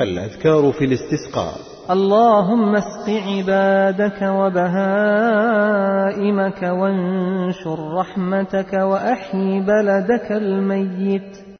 الأذكار في الاستسقاء. اللهم اسق عبادك وبهائمك وانشر رحمتك وأحي بلدك الميت.